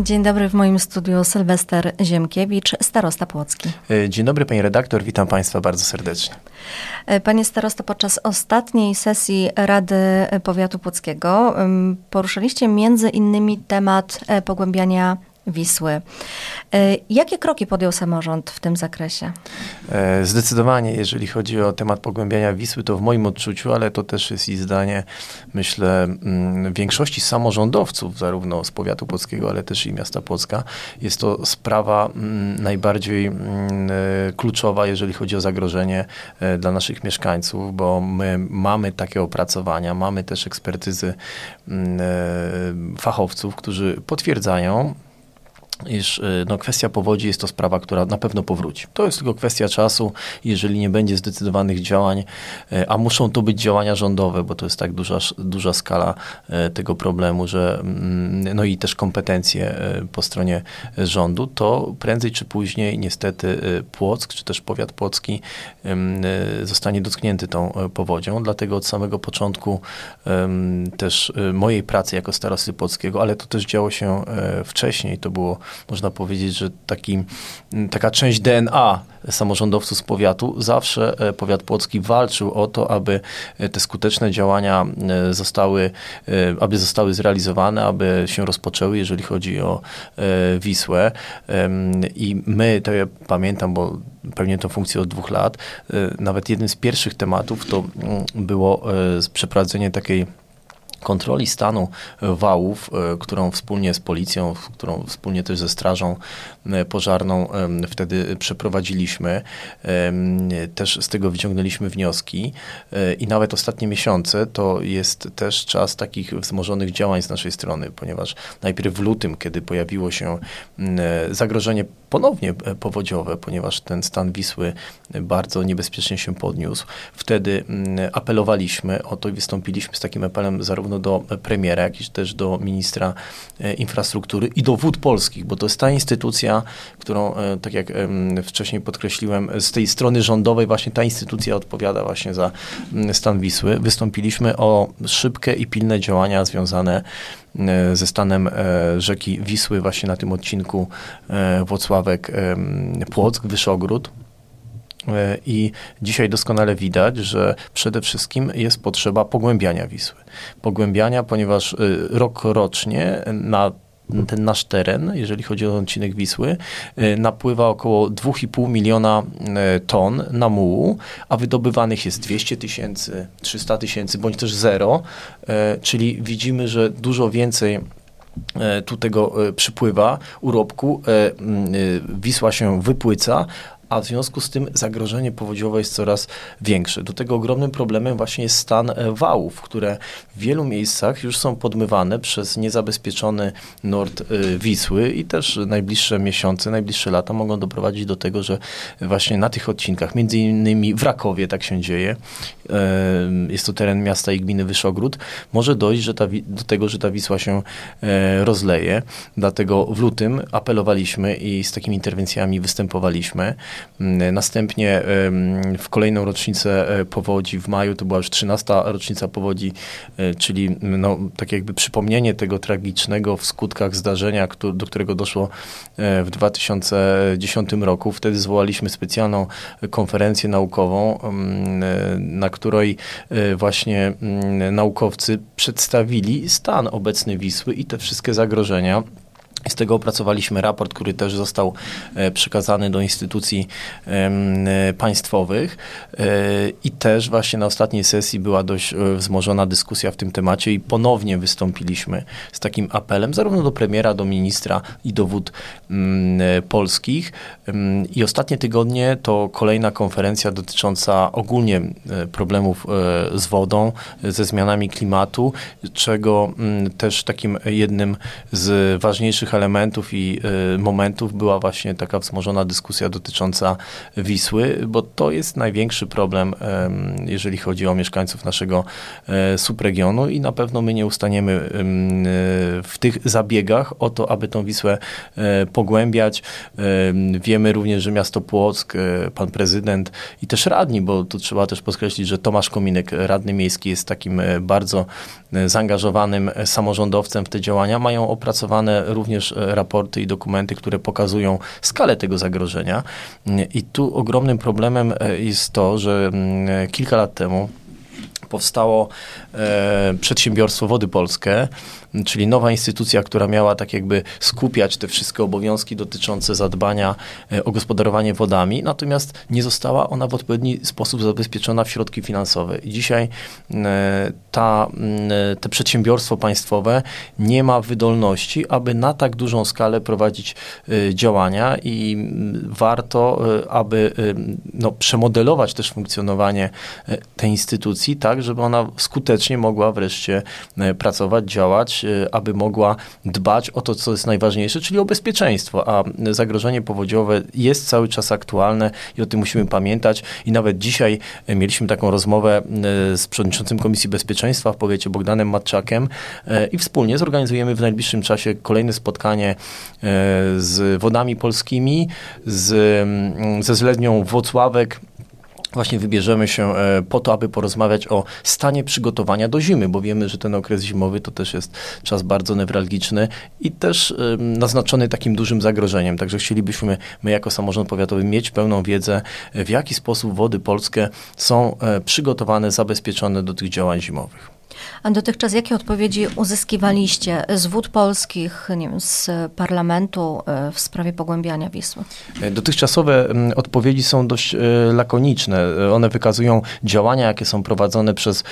Dzień dobry, w moim studiu Sylwester Ziemkiewicz, starosta płocki. E, dzień dobry pani redaktor, witam państwa bardzo serdecznie. E, panie starosto, podczas ostatniej sesji Rady Powiatu Płockiego poruszyliście między innymi temat e, pogłębiania Wisły. E, jakie kroki podjął samorząd w tym zakresie? E, zdecydowanie, jeżeli chodzi o temat pogłębiania Wisły, to w moim odczuciu, ale to też jest i zdanie, myślę, mm, większości samorządowców, zarówno z powiatu płockiego, ale też i miasta Płocka, jest to sprawa mm, najbardziej mm, e, kluczowa, jeżeli chodzi o zagrożenie dla naszych mieszkańców, bo my mamy takie opracowania, mamy też ekspertyzy fachowców, którzy potwierdzają, iż y, no, kwestia powodzi jest to sprawa, która na pewno powróci. To jest tylko kwestia czasu, jeżeli nie będzie zdecydowanych działań, y, a muszą to być działania rządowe, bo to jest tak duża, duża skala y, tego problemu, że mm, no i też kompetencje po stronie rządu, to prędzej czy później niestety Płock, czy też powiat płocki zostanie dotknięty tą powodzią, dlatego od samego początku też mojej pracy jako starosty płockiego, ale to też działo się wcześniej, to było można powiedzieć, że taki, taka część DNA samorządowców z powiatu, zawsze e, powiat płocki walczył o to, aby e, te skuteczne działania e, zostały, aby zostały zrealizowane, aby się rozpoczęły, jeżeli chodzi o Wisłę. I my, to ja pamiętam, bo pełnię tę funkcję od dwóch lat, nawet jednym z pierwszych tematów to mm, było przeprowadzenie takiej kontroli stanu wałów, e, którą wspólnie z policją, którą wspólnie też ze strażą pożarną wtedy przeprowadziliśmy. Też z tego wyciągnęliśmy wnioski e, i nawet ostatnie miesiące to jest też czas takich wzmożonych działań z naszej strony, ponieważ najpierw w lutym, kiedy pojawiło się zagrożenie ponownie powodziowe, ponieważ ten stan Wisły bardzo niebezpiecznie się podniósł, wtedy apelowaliśmy o to i wystąpiliśmy z takim apelem zarówno do premiera, jak i też do ministra e, infrastruktury i do wód polskich, bo to jest ta instytucja, którą, e, tak jak wcześniej podkreśliłem, z tej strony rządowej właśnie ta instytucja odpowiada właśnie za stan Wisły. Wystąpiliśmy o szybkie i pilne działania związane e, ze stanem rzeki Wisły właśnie na tym odcinku Włocławek-Płock, Wyszogród. E, I dzisiaj doskonale widać, że przede wszystkim jest potrzeba pogłębiania Wisły. Pogłębiania, ponieważ e, rok rocznie na ten nasz teren, jeżeli chodzi o odcinek Wisły, e, napływa około 2,5 miliona ton na mułu, a wydobywanych jest 200 tysięcy, 300 tysięcy, bądź też zero, czyli widzimy, że dużo więcej tu tego przypływa. Urobku, Wisła się wypłyca, a w związku z tym zagrożenie powodziowe jest coraz większe. Do tego ogromnym problemem właśnie jest stan e, wałów, które w wielu miejscach już są podmywane przez niezabezpieczony nord e, Wisły i też najbliższe miesiące, najbliższe lata mogą doprowadzić do tego, że właśnie na tych odcinkach, między innymi w Rakowie tak się dzieje, e, jest to teren miasta i gminy Wyszogród, może dojść że ta, do tego, że ta Wisła się rozleje. Dlatego w lutym apelowaliśmy i z takimi interwencjami występowaliśmy. Mm, następnie w kolejną rocznicę e, powodzi w maju, to była już 13 rocznica powodzi, e, czyli mm, no, tak jakby przypomnienie tego tragicznego w skutkach zdarzenia, do którego doszło e, w 2010 roku. Wtedy zwołaliśmy specjalną konferencję naukową, mm, na której właśnie naukowcy przedstawili stan obecny Wisły i te wszystkie zagrożenia. Z tego opracowaliśmy raport, który też został e, przekazany do instytucji e, państwowych e, i też właśnie na ostatniej sesji była dość wzmożona dyskusja w tym temacie i ponownie wystąpiliśmy z takim apelem zarówno do premiera, do ministra i do wód polskich. I ostatnie tygodnie to kolejna konferencja dotycząca ogólnie problemów z wodą, ze zmianami klimatu, czego też takim jednym z ważniejszych elementów i y, momentów była właśnie taka wzmożona dyskusja dotycząca Wisły, bo to jest największy problem, jeżeli chodzi o mieszkańców naszego e, subregionu i na pewno my nie ustaniemy e, w tych zabiegach o to, aby tą Wisłę e, pogłębiać. Wiemy również, że miasto Płock, pan prezydent i też radni, bo tu trzeba też podkreślić, że Tomasz Kominek, radny miejski, jest takim bardzo zaangażowanym samorządowcem w te działania. Mają opracowane również również raporty i dokumenty, które pokazują skalę tego zagrożenia. I tu ogromnym problemem jest to, że mm, kilka lat temu powstało e, przedsiębiorstwo Wody Polskie, czyli nowa instytucja, która miała tak jakby skupiać te wszystkie obowiązki dotyczące zadbania e, o gospodarowanie wodami, natomiast nie została ona w odpowiedni sposób zabezpieczona w środki finansowe. I dzisiaj e, ta, e, te przedsiębiorstwo państwowe nie ma wydolności, aby na tak dużą skalę prowadzić działania i warto, aby no, przemodelować też funkcjonowanie tej instytucji tak, żeby ona skutecznie mogła wreszcie pracować, działać Y, aby mogła dbać o to, co jest najważniejsze, czyli o bezpieczeństwo, a zagrożenie powodziowe jest cały czas aktualne i o tym musimy pamiętać. I nawet dzisiaj mieliśmy taką rozmowę z przewodniczącym Komisji Bezpieczeństwa w powiecie Bogdanem Matczakiem i wspólnie zorganizujemy w najbliższym czasie kolejne spotkanie z wodami polskimi, z, mm, ze zlednią Włocławek, właśnie wybierzemy się e, po to, aby porozmawiać o stanie przygotowania do zimy, bo wiemy, że ten okres zimowy to też jest czas bardzo newralgiczny i też naznaczony takim dużym zagrożeniem. Także chcielibyśmy my jako samorząd powiatowy mieć pełną wiedzę, w jaki sposób wody polskie są e, przygotowane, zabezpieczone do tych działań zimowych. A dotychczas jakie odpowiedzi uzyskiwaliście z wód polskich, nie wiem, z parlamentu e, w sprawie pogłębiania Wisły? E, dotychczasowe odpowiedzi są dość e, lakoniczne. One wykazują działania, jakie są prowadzone przez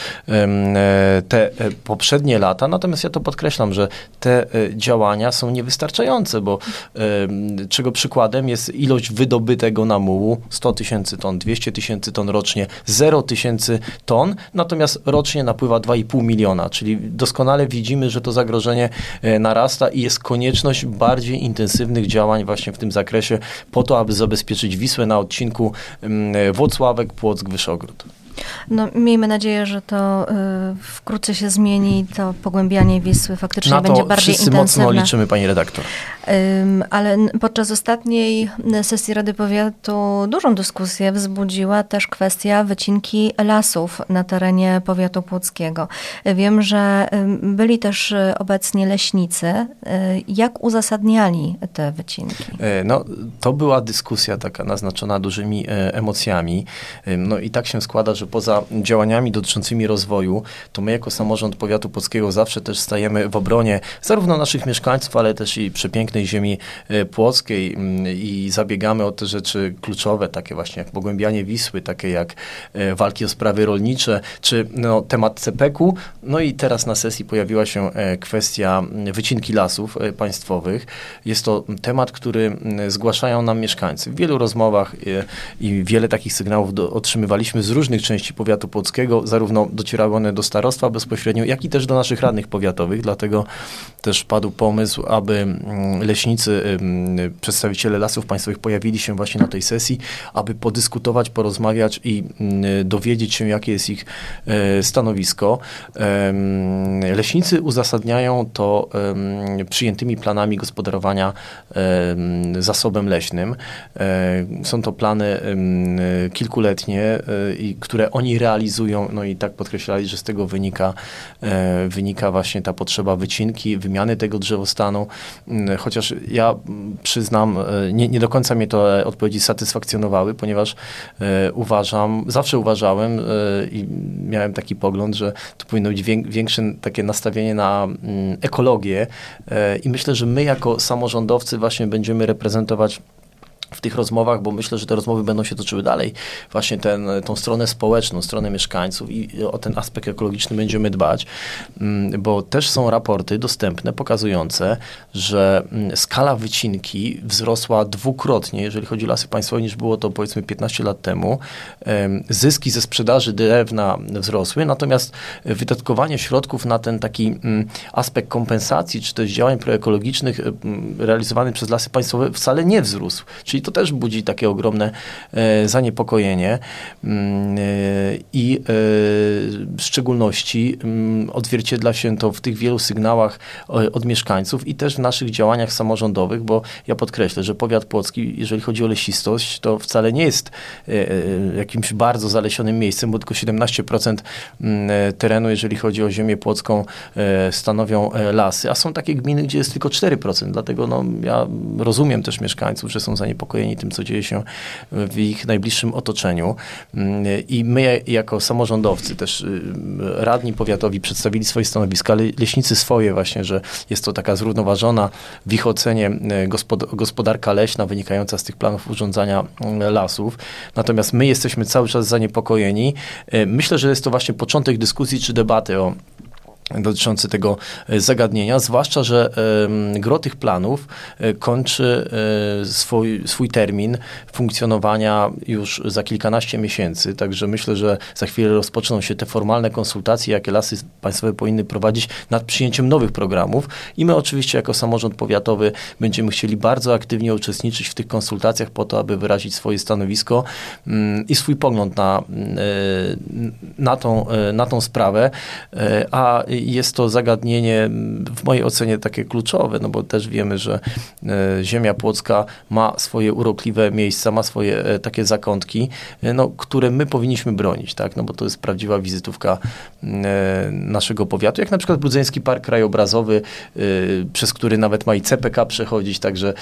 te poprzednie lata, natomiast ja to podkreślam, że te działania są niewystarczające, bo czego przykładem jest ilość wydobytego namułu 100 tysięcy ton, 200 tysięcy ton rocznie, 0 tysięcy ton, natomiast rocznie napływa 2,5 2,5 miliona, czyli doskonale widzimy, że to zagrożenie e, narasta i jest konieczność bardziej intensywnych działań właśnie w tym zakresie po to, aby zabezpieczyć Wisłę na odcinku mm, Włocławek, Płock, Wyszogród. No, miejmy nadzieję, że to y, wkrótce się zmieni, to pogłębianie Wisły faktycznie Na będzie bardziej wszyscy intensywne. mocno liczymy, pani redaktor. ale podczas ostatniej sesji Rady Powiatu dużą dyskusję wzbudziła też kwestia wycinki lasów na terenie powiatu płockiego. Wiem, że byli też obecni leśnicy. Y, jak uzasadniali te wycinki? E, no, to była dyskusja taka naznaczona dużymi e, emocjami. No i tak się składa, że poza działaniami dotyczącymi rozwoju, to my jako samorząd powiatu polskiego zawsze też stajemy w obronie zarówno naszych mieszkańców, ale też i przepięknej ziemi e, płockiej mm, i zabiegamy o te rzeczy kluczowe, takie właśnie jak pogłębianie Wisły, takie jak e, walki o sprawy rolnicze, czy no, temat CPK-u. No i teraz na sesji pojawiła się e, kwestia wycinki lasów państwowych. Jest to temat, który zgłaszają nam mieszkańcy. W wielu rozmowach i wiele takich sygnałów do, otrzymywaliśmy z różnych części powiatu płockiego, zarówno docierały one do starostwa bezpośrednio, jak i też do naszych radnych powiatowych, dlatego też padł pomysł, aby mm, leśnicy, przedstawiciele lasów państwowych pojawili się właśnie na tej sesji, aby podyskutować, porozmawiać i mm, dowiedzieć się, jakie jest ich e, stanowisko. Leśnicy uzasadniają to przyjętymi planami gospodarowania zasobem leśnym. E, są to plany kilkuletnie, e, które które oni realizują, no i tak podkreślali, że z tego wynika, e, wynika właśnie ta potrzeba wycinki, wymiany tego drzewostanu, mm, chociaż ja przyznam, e, nie, nie do końca mnie te odpowiedzi satysfakcjonowały, ponieważ e, uważam, zawsze uważałem i miałem taki pogląd, że to powinno być większe takie nastawienie na mm, ekologię i myślę, że my jako samorządowcy właśnie będziemy reprezentować w tych rozmowach, bo myślę, że te rozmowy będą się toczyły dalej, właśnie ten, tą stronę społeczną, stronę mieszkańców i o ten aspekt ekologiczny będziemy dbać, mm, bo też są raporty dostępne pokazujące, że mm, skala wycinki wzrosła dwukrotnie, jeżeli chodzi o lasy państwowe, niż było to powiedzmy 15 lat temu. Zyski ze sprzedaży drewna wzrosły, natomiast wydatkowanie środków na ten taki mm, aspekt kompensacji, czy też działań proekologicznych realizowanych przez lasy państwowe wcale nie wzrósł. Czyli to też budzi takie ogromne zaniepokojenie. Mm, i w szczególności mm, odzwierciedla się to w tych wielu sygnałach od mieszkańców i też w naszych działaniach samorządowych, bo ja podkreślę, że powiat płocki, jeżeli chodzi o lesistość, to wcale nie jest jakimś bardzo zalesionym miejscem, bo tylko 17% mm, terenu, jeżeli chodzi o ziemię płocką, stanowią lasy, a są takie gminy, gdzie jest tylko 4%. Dlatego no, ja rozumiem też mieszkańców, że są zaniepokojeni tym, co dzieje się w ich najbliższym otoczeniu. Mm, I my, jako samorządowcy, też y, radni powiatowi przedstawili swoje stanowiska, leśnicy swoje właśnie, że jest to taka zrównoważona w ich ocenie y, gospodarka leśna wynikająca z tych planów urządzania y, lasów. Natomiast my jesteśmy cały czas zaniepokojeni. Myślę, że jest to właśnie początek dyskusji czy debaty o dotyczący tego e, zagadnienia, zwłaszcza, że gro tych planów e, kończy e, swój, swój termin funkcjonowania już za kilkanaście miesięcy, także myślę, że za chwilę rozpoczną się te formalne konsultacje, jakie lasy państwowe powinny prowadzić nad przyjęciem nowych programów. I my oczywiście jako samorząd powiatowy będziemy chcieli bardzo aktywnie uczestniczyć w tych konsultacjach po to, aby wyrazić swoje stanowisko mm, i swój pogląd na, na, tą, na tą sprawę, a jest to zagadnienie w mojej ocenie takie kluczowe, no bo też wiemy, że e, ziemia płocka ma swoje urokliwe miejsca, ma swoje e, takie zakątki, e, no, które my powinniśmy bronić, tak? no bo to jest prawdziwa wizytówka naszego powiatu, jak na przykład Brudzeński Park Krajobrazowy, przez który nawet ma i CPK przechodzić, także,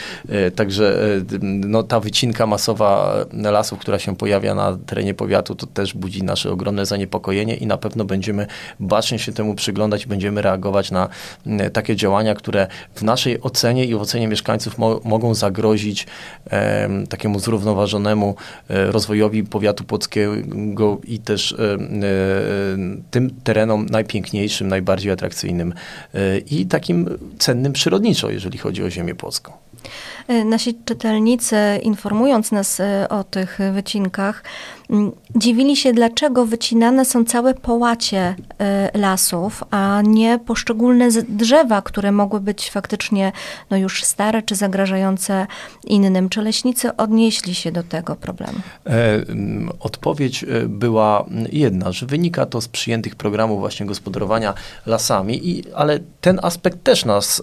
także no, ta wycinka masowa lasów, która się pojawia na terenie powiatu, to też budzi nasze ogromne zaniepokojenie i na pewno będziemy bacznie się temu przyglądać będziemy reagować na mm, takie działania, które w naszej ocenie i w ocenie mieszkańców mo mogą zagrozić e, takiemu zrównoważonemu e, rozwojowi powiatu płockiego i też e, e tym terenom najpiękniejszym, najbardziej atrakcyjnym e, i takim cennym przyrodniczo, jeżeli chodzi o ziemię płocką. E, nasi czytelnicy, informując nas o tych wycinkach, dziwili się, dlaczego wycinane są całe połacie y, lasów, a nie poszczególne drzewa, które mogły być faktycznie no już stare czy zagrażające innym. Czy leśnicy odnieśli się do tego problemu? E, odpowiedź e, była jedna, że wynika to z przyjętych programów właśnie gospodarowania lasami, i, ale ten aspekt też nas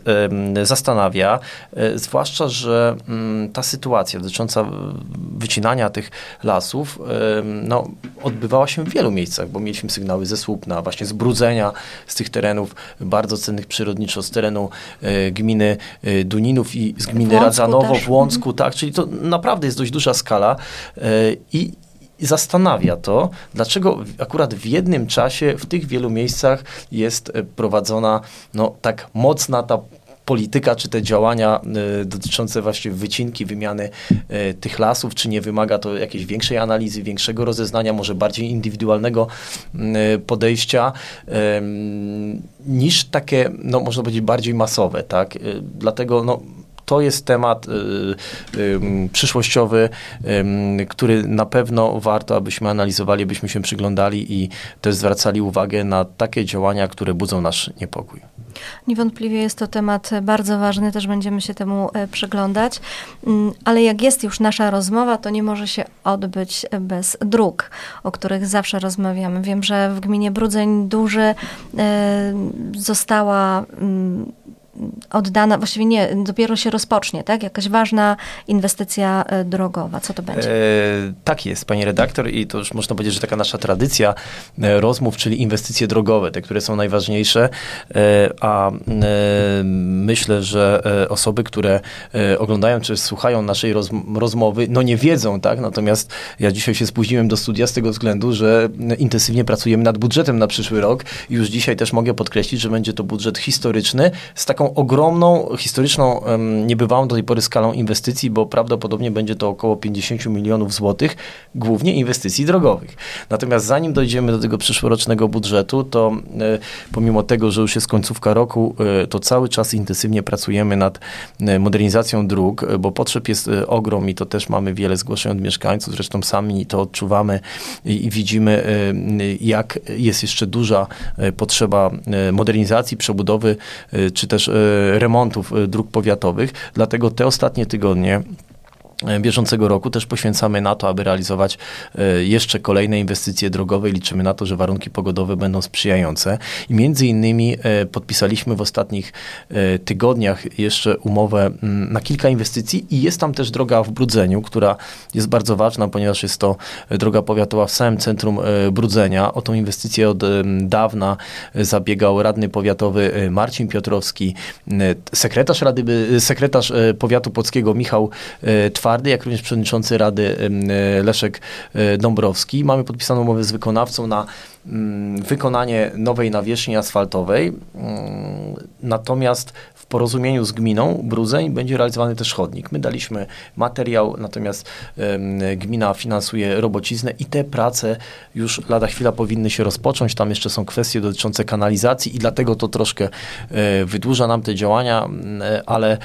e, zastanawia, e, zwłaszcza, że mm, ta sytuacja dotycząca wycinania tych lasów no, odbywała się w wielu miejscach, bo mieliśmy sygnały ze Słupna, właśnie zbrudzenia z tych terenów bardzo cennych przyrodniczo, z terenu e, gminy e, Duninów i z gminy Radzanowo w Łącku, tak, czyli to naprawdę jest dość duża skala e, i, zastanawia to, dlaczego akurat w jednym czasie w tych wielu miejscach jest prowadzona no, tak mocna ta polityka, czy te działania y, dotyczące właśnie wycinki, wymiany y, tych lasów, czy nie wymaga to jakiejś większej analizy, większego rozeznania, może bardziej indywidualnego y, podejścia, niż takie, no można powiedzieć, bardziej masowe, tak? Dlatego, no, to jest temat y, y, przyszłościowy, y, który na pewno warto, abyśmy analizowali, abyśmy się przyglądali i też zwracali uwagę na takie działania, które budzą nasz niepokój. Niewątpliwie jest to temat bardzo ważny, też będziemy się temu e, przyglądać, mm, ale jak jest już nasza rozmowa, to nie może się odbyć bez dróg, o których zawsze rozmawiamy. Wiem, że w gminie Brudzeń Duży e, została mm, oddana, właściwie nie, dopiero się rozpocznie, tak? Jakaś ważna inwestycja e, drogowa. Co to będzie? E, tak jest, pani redaktor i to już można powiedzieć, że taka nasza tradycja e, rozmów, czyli inwestycje drogowe, te, które są najważniejsze, e, a myślę, że osoby, które oglądają czy słuchają naszej roz, rozmowy, no nie wiedzą, tak? Natomiast ja dzisiaj się spóźniłem do studia z tego względu, że intensywnie pracujemy nad budżetem na przyszły rok i już dzisiaj też mogę podkreślić, że będzie to budżet historyczny z taką ogromną, historyczną, niebywałą do tej pory skalą inwestycji, bo prawdopodobnie będzie to około 50 milionów złotych, głównie inwestycji drogowych. Natomiast zanim dojdziemy do tego przyszłorocznego budżetu, to e, pomimo tego, że już jest końcówka roku, e, to cały czas intensywnie pracujemy nad e, modernizacją dróg, bo potrzeb jest ogrom i to też mamy wiele zgłoszeń od mieszkańców, zresztą sami to odczuwamy i, i widzimy, jak jest jeszcze duża potrzeba modernizacji, przebudowy, czy też remontów e, dróg powiatowych. Dlatego te ostatnie tygodnie bieżącego roku też poświęcamy na to, aby realizować e, jeszcze kolejne inwestycje drogowe. Liczymy na to, że warunki pogodowe będą sprzyjające. I między innymi e, podpisaliśmy w ostatnich tygodniach jeszcze umowę mm, na kilka inwestycji i jest tam też droga w Brudzeniu, która jest bardzo ważna, ponieważ jest to droga powiatowa w samym centrum Brudzenia. O tą inwestycję od dawna zabiegał radny powiatowy Marcin Piotrowski, sekretarz Rady, sekretarz powiatu płockiego Michał Twar Twardy, jak również przewodniczący Rady e, Leszek e, Dąbrowski. Mamy podpisaną umowę z wykonawcą na mm, wykonanie nowej nawierzchni asfaltowej. Mm, natomiast porozumieniu z gminą Brudzeń będzie realizowany też chodnik. My daliśmy materiał, natomiast gmina finansuje robociznę i te prace już lada chwila powinny się rozpocząć. Tam jeszcze są kwestie dotyczące kanalizacji i dlatego to troszkę e, wydłuża nam te działania, ale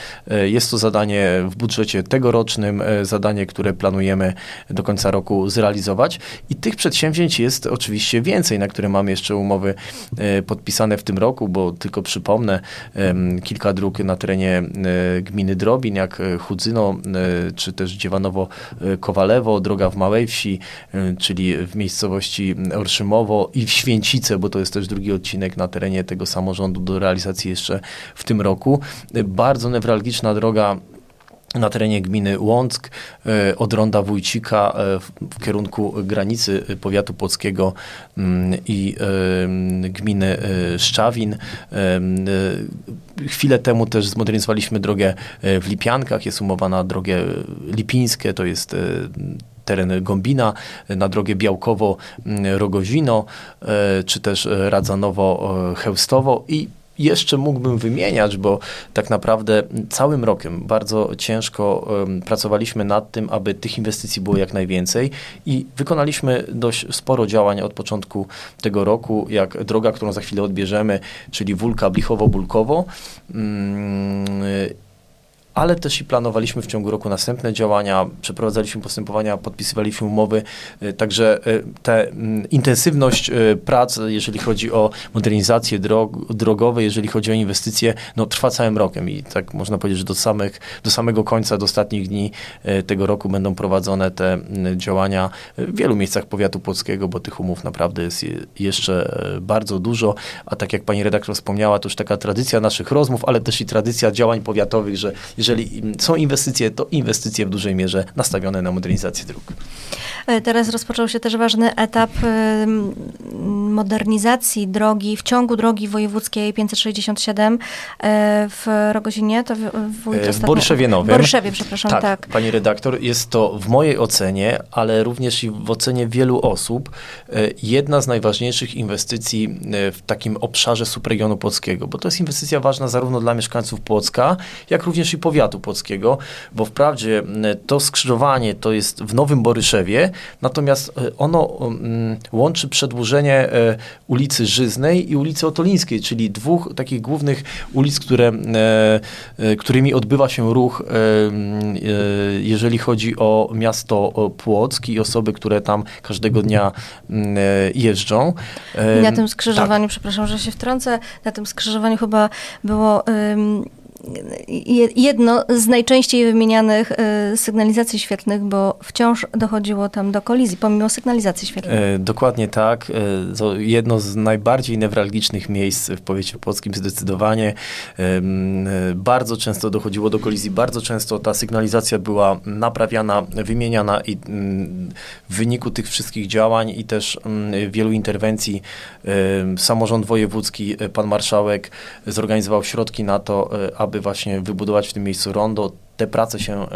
jest to zadanie w budżecie tegorocznym E, zadanie, które planujemy do końca roku zrealizować. I tych przedsięwzięć jest oczywiście więcej, na które mamy jeszcze umowy e, podpisane w tym roku, bo tylko przypomnę, kilka dróg na terenie e, gminy Drobin, jak Chudzyno, czy też Dziewanowo-Kowalewo, droga w Małej Wsi, czyli w miejscowości Orszymowo i w Święcice, bo to jest też drugi odcinek na terenie tego samorządu do realizacji jeszcze w tym roku. Bardzo newralgiczna droga na terenie gminy Łąck e, od ronda Wójcika e, w kierunku granicy powiatu płockiego mm, i e, gminy Szczawin. Chwilę temu też zmodernizowaliśmy drogę w Lipiankach, jest umowa na drogę lipińskie, to jest teren Gombina, na drogę Białkowo-Rogozino, czy też Radzanowo-Chełstowo i jeszcze mógłbym wymieniać, bo tak naprawdę całym rokiem bardzo ciężko um, pracowaliśmy nad tym, aby tych inwestycji było jak najwięcej i wykonaliśmy dość sporo działań od początku tego roku, jak droga, którą za chwilę odbierzemy, czyli Wólka Blichowo-Bulkowo. Um, ale też i planowaliśmy w ciągu roku następne działania, przeprowadzaliśmy postępowania, podpisywaliśmy umowy, y, także y, ta mm, intensywność y, prac, jeżeli chodzi o modernizację drog, drogowe, jeżeli chodzi o inwestycje, no, trwa całym rokiem i tak można powiedzieć, że do, samych, do samego końca, do ostatnich dni tego roku będą prowadzone te mm, działania w wielu miejscach powiatu płockiego, bo tych umów naprawdę jest jeszcze bardzo dużo, a tak jak pani redaktor wspomniała, to już taka tradycja naszych rozmów, ale też i tradycja działań powiatowych, że jeżeli są inwestycje, to inwestycje w dużej mierze nastawione na modernizację dróg. E, teraz rozpoczął się też ważny etap modernizacji drogi w ciągu drogi wojewódzkiej 567 e, w Rogozinie. To w, e, w Boryszewie Nowym. Boryszewie, przepraszam, tak, tak. Pani redaktor, jest to w mojej ocenie, ale również i w ocenie wielu osób, jedna z najważniejszych inwestycji w takim obszarze subregionu płockiego, bo to jest inwestycja ważna zarówno dla mieszkańców Płocka, jak również i powiatu płockiego, bo wprawdzie to skrzyżowanie to jest w Nowym Boryszewie, natomiast e, ono łączy przedłużenie e, ulicy Żyznej i ulicy Otolińskiej, czyli dwóch takich głównych ulic, które, e, którymi odbywa się ruch, jeżeli chodzi o miasto Płock i osoby, które tam każdego dnia jeżdżą. I na tym skrzyżowaniu, tak. przepraszam, że się wtrącę, na tym skrzyżowaniu chyba było jedno z najczęściej wymienianych e, sygnalizacji świetlnych, bo wciąż dochodziło tam do kolizji, pomimo sygnalizacji świetlnej. Dokładnie tak. E, to jedno z najbardziej newralgicznych miejsc w powiecie polskim zdecydowanie. E, bardzo często dochodziło do kolizji, bardzo często ta sygnalizacja była naprawiana, wymieniana i w wyniku tych wszystkich działań i też wielu interwencji samorząd wojewódzki, pan marszałek zorganizował środki na to, aby aby właśnie wybudować w tym miejscu rondo. Te prace się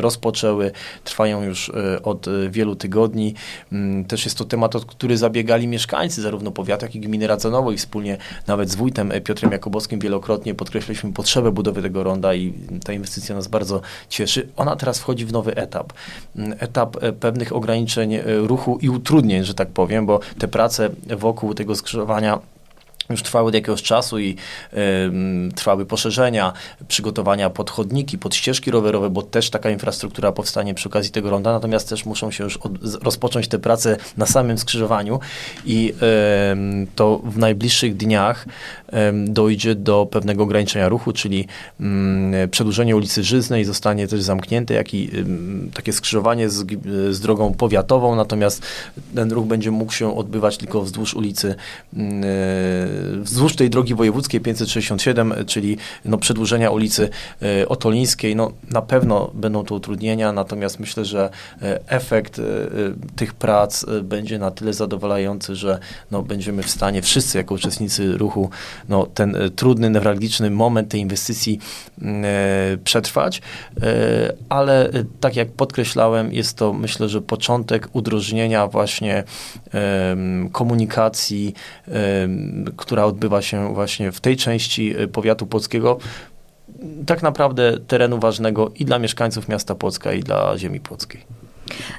rozpoczęły, trwają już e, od e, wielu tygodni. Mm, też jest to temat, o który zabiegali mieszkańcy zarówno powiatu, jak i gminy Radzanowo i wspólnie nawet z wójtem e, Piotrem Jakubowskim wielokrotnie podkreśliliśmy potrzebę budowy tego ronda i ta inwestycja nas bardzo cieszy. Ona teraz wchodzi w nowy etap. Mm, etap pewnych ograniczeń ruchu i utrudnień, że tak powiem, bo te prace wokół tego skrzyżowania już trwały od jakiegoś czasu i y, trwały poszerzenia, przygotowania pod chodniki, pod ścieżki rowerowe, bo też taka infrastruktura powstanie przy okazji tego ronda, natomiast też muszą się już od, rozpocząć te prace na samym skrzyżowaniu i y, to w najbliższych dniach y, dojdzie do pewnego ograniczenia ruchu, czyli przedłużenie ulicy Żyznej zostanie też zamknięte, jak i takie skrzyżowanie z, z drogą powiatową, natomiast ten ruch będzie mógł się odbywać tylko wzdłuż ulicy wzdłuż tej drogi wojewódzkiej 567, czyli no, przedłużenia ulicy e, Otolińskiej, no, na pewno będą to utrudnienia, natomiast myślę, że e, efekt e, tych prac będzie na tyle zadowalający, że no, będziemy w stanie wszyscy jako uczestnicy ruchu no, ten trudny, newralgiczny moment tej inwestycji przetrwać, ale tak jak podkreślałem, jest to myślę, że początek udrożnienia właśnie komunikacji, która odbywa się właśnie w tej części y, powiatu płockiego, tak naprawdę terenu ważnego i dla mieszkańców miasta Płocka, i dla ziemi płockiej.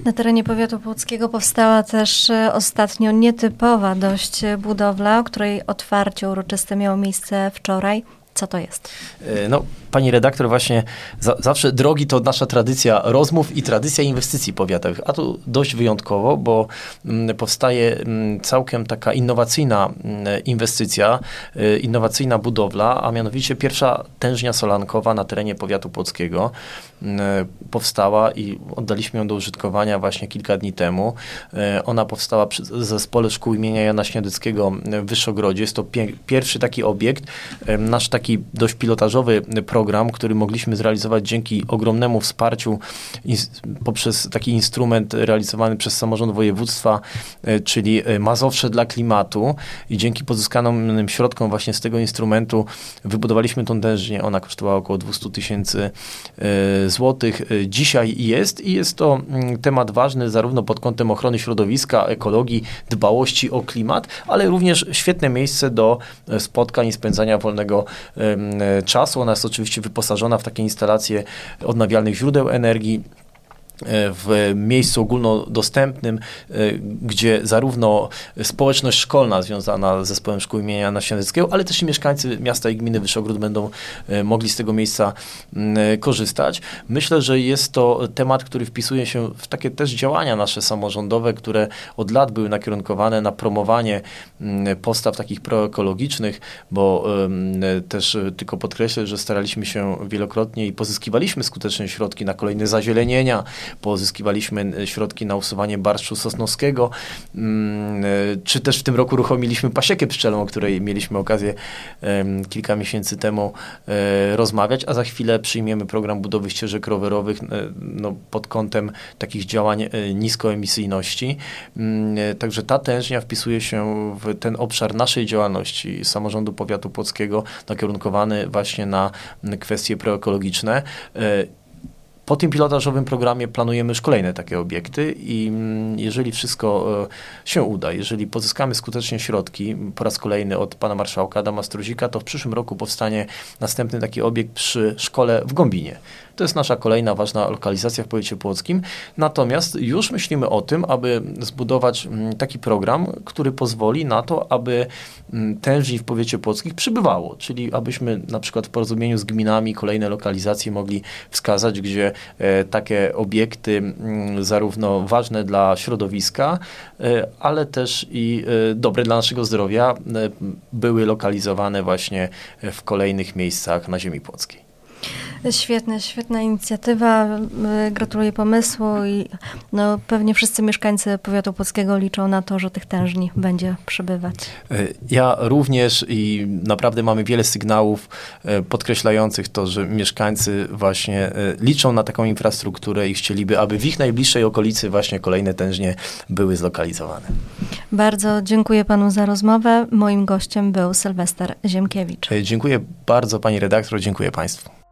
Na terenie powiatu płockiego powstała też y, ostatnio nietypowa dość budowla, o której otwarcie uroczyste miało miejsce wczoraj. Co to jest? Y, no, pani redaktor, właśnie za, zawsze drogi to nasza tradycja rozmów i tradycja inwestycji powiatowych, a tu dość wyjątkowo, bo mm, powstaje mm, całkiem taka innowacyjna mm, inwestycja, y, innowacyjna budowla, a mianowicie pierwsza tężnia solankowa na terenie powiatu płockiego powstała i oddaliśmy ją do użytkowania właśnie kilka dni temu. Y, ona powstała przy zespole szkół imienia Jana Śniadyckiego w Wyszogrodzie. Jest to pierwszy taki obiekt, nasz taki dość pilotażowy program, program, który mogliśmy zrealizować dzięki ogromnemu wsparciu poprzez taki instrument realizowany przez samorząd województwa, e, czyli e, Mazowsze dla klimatu i dzięki pozyskanym środkom właśnie z tego instrumentu wybudowaliśmy tą tężnię. Ona kosztowała około 200 tysięcy e, złotych. Dzisiaj jest i jest to mm, temat ważny zarówno pod kątem ochrony środowiska, ekologii, dbałości o klimat, ale również świetne miejsce do spotkań i spędzania wolnego czasu. Ona jest oczywiście wyposażona w takie instalacje odnawialnych źródeł energii. E, w miejscu ogólnodostępnym, e, gdzie zarówno społeczność szkolna związana z zespołem szkół imienia Nasieneckiego, ale też i mieszkańcy miasta i gminy Wyszogród będą e, mogli z tego miejsca korzystać. Myślę, że jest to temat, który wpisuje się w takie też działania nasze samorządowe, które od lat były nakierunkowane na promowanie postaw takich proekologicznych, bo też tylko podkreślę, że staraliśmy się wielokrotnie i pozyskiwaliśmy skuteczne środki na kolejne zazielenienia, pozyskiwaliśmy e, środki na usuwanie barszczu sosnowskiego, mm, e, czy też w tym roku uruchomiliśmy pasiekę pszczelą, o której mieliśmy okazję kilka miesięcy temu e, rozmawiać, a za chwilę przyjmiemy program budowy ścieżek rowerowych no, pod kątem takich działań niskoemisyjności. Mm, także ta tężnia wpisuje się w ten obszar naszej działalności samorządu powiatu płockiego nakierunkowany właśnie na kwestie proekologiczne. Po tym pilotażowym programie planujemy już kolejne takie obiekty i mm, jeżeli wszystko e, się uda, jeżeli pozyskamy skutecznie środki, po raz kolejny od pana marszałka Adama Struzika, to w przyszłym roku powstanie następny taki obiekt przy szkole w Gąbinie. To jest nasza kolejna ważna lokalizacja w powiecie płockim. Natomiast już myślimy o tym, aby zbudować mm, taki program, który pozwoli na to, aby mm, tężni w powiecie płockim przybywało, czyli abyśmy na przykład w porozumieniu z gminami kolejne lokalizacje mogli wskazać, gdzie e, takie obiekty mm, zarówno ważne dla środowiska, e, ale też i e, dobre dla naszego zdrowia były lokalizowane właśnie w kolejnych miejscach na ziemi płockiej. Świetna, świetna inicjatywa. Gratuluję pomysłu i no, pewnie wszyscy mieszkańcy powiatu polskiego liczą na to, że tych tężni będzie przybywać. E, ja również i naprawdę mamy wiele sygnałów e, podkreślających to, że mieszkańcy właśnie liczą na taką infrastrukturę i chcieliby, aby w ich najbliższej okolicy właśnie kolejne tężnie były zlokalizowane. Bardzo dziękuję panu za rozmowę. Moim gościem był Sylwester Ziemkiewicz. Dziękuję bardzo pani redaktor, dziękuję państwu.